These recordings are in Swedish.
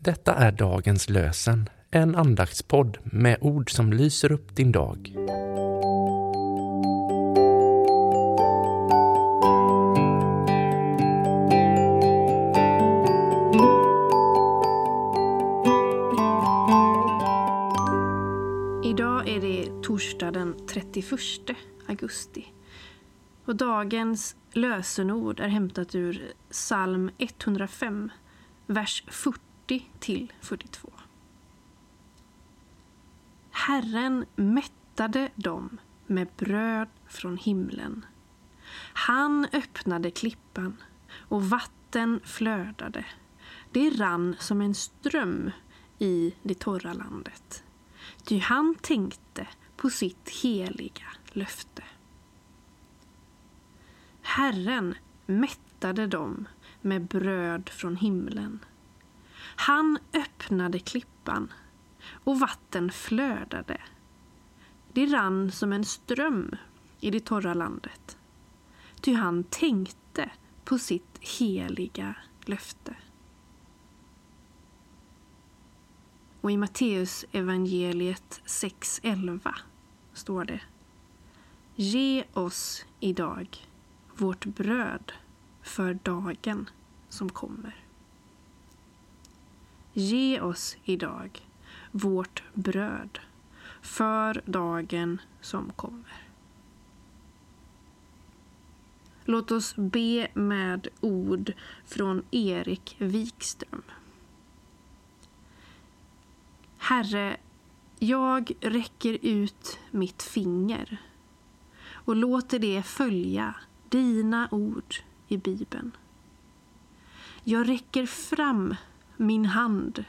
Detta är dagens lösen, en andaktspodd med ord som lyser upp din dag. Idag är det torsdag den 31 augusti. Och dagens lösenord är hämtat ur psalm 105, vers 40 till 42. Herren mättade dem med bröd från himlen. Han öppnade klippan och vatten flödade. Det rann som en ström i det torra landet. Ty han tänkte på sitt heliga löfte. Herren mättade dem med bröd från himlen. Han öppnade klippan och vatten flödade. Det rann som en ström i det torra landet. Ty han tänkte på sitt heliga löfte. Och i Matteus evangeliet 6.11 står det Ge oss idag vårt bröd för dagen som kommer. Ge oss idag vårt bröd för dagen som kommer. Låt oss be med ord från Erik Wikström. Herre, jag räcker ut mitt finger och låter det följa dina ord i Bibeln. Jag räcker fram min hand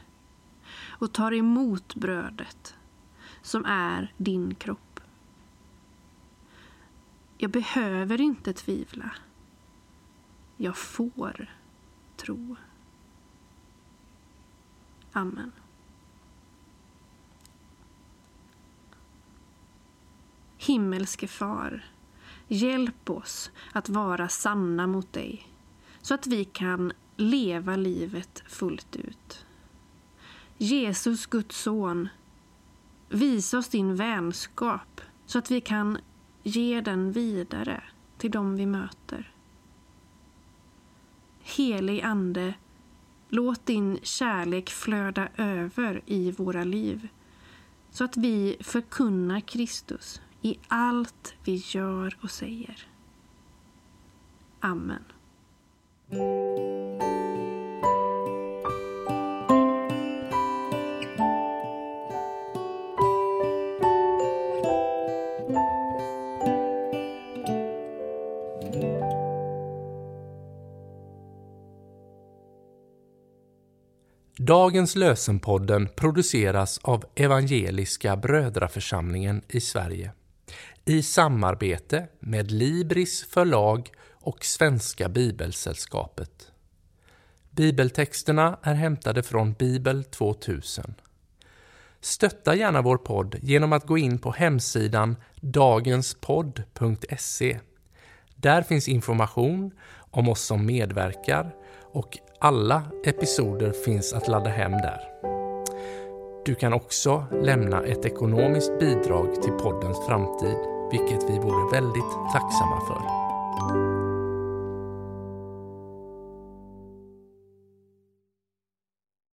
och tar emot brödet som är din kropp. Jag behöver inte tvivla. Jag får tro. Amen. Himmelske Far, hjälp oss att vara sanna mot dig så att vi kan leva livet fullt ut. Jesus, Guds son, visa oss din vänskap så att vi kan ge den vidare till dem vi möter. Helig Ande, låt din kärlek flöda över i våra liv så att vi förkunnar Kristus i allt vi gör och säger. Amen. Dagens lösenpodden produceras av Evangeliska Brödraförsamlingen i Sverige. I samarbete med Libris förlag och Svenska Bibelsällskapet. Bibeltexterna är hämtade från Bibel 2000. Stötta gärna vår podd genom att gå in på hemsidan dagenspodd.se. Där finns information om oss som medverkar och alla episoder finns att ladda hem där. Du kan också lämna ett ekonomiskt bidrag till poddens framtid, vilket vi vore väldigt tacksamma för.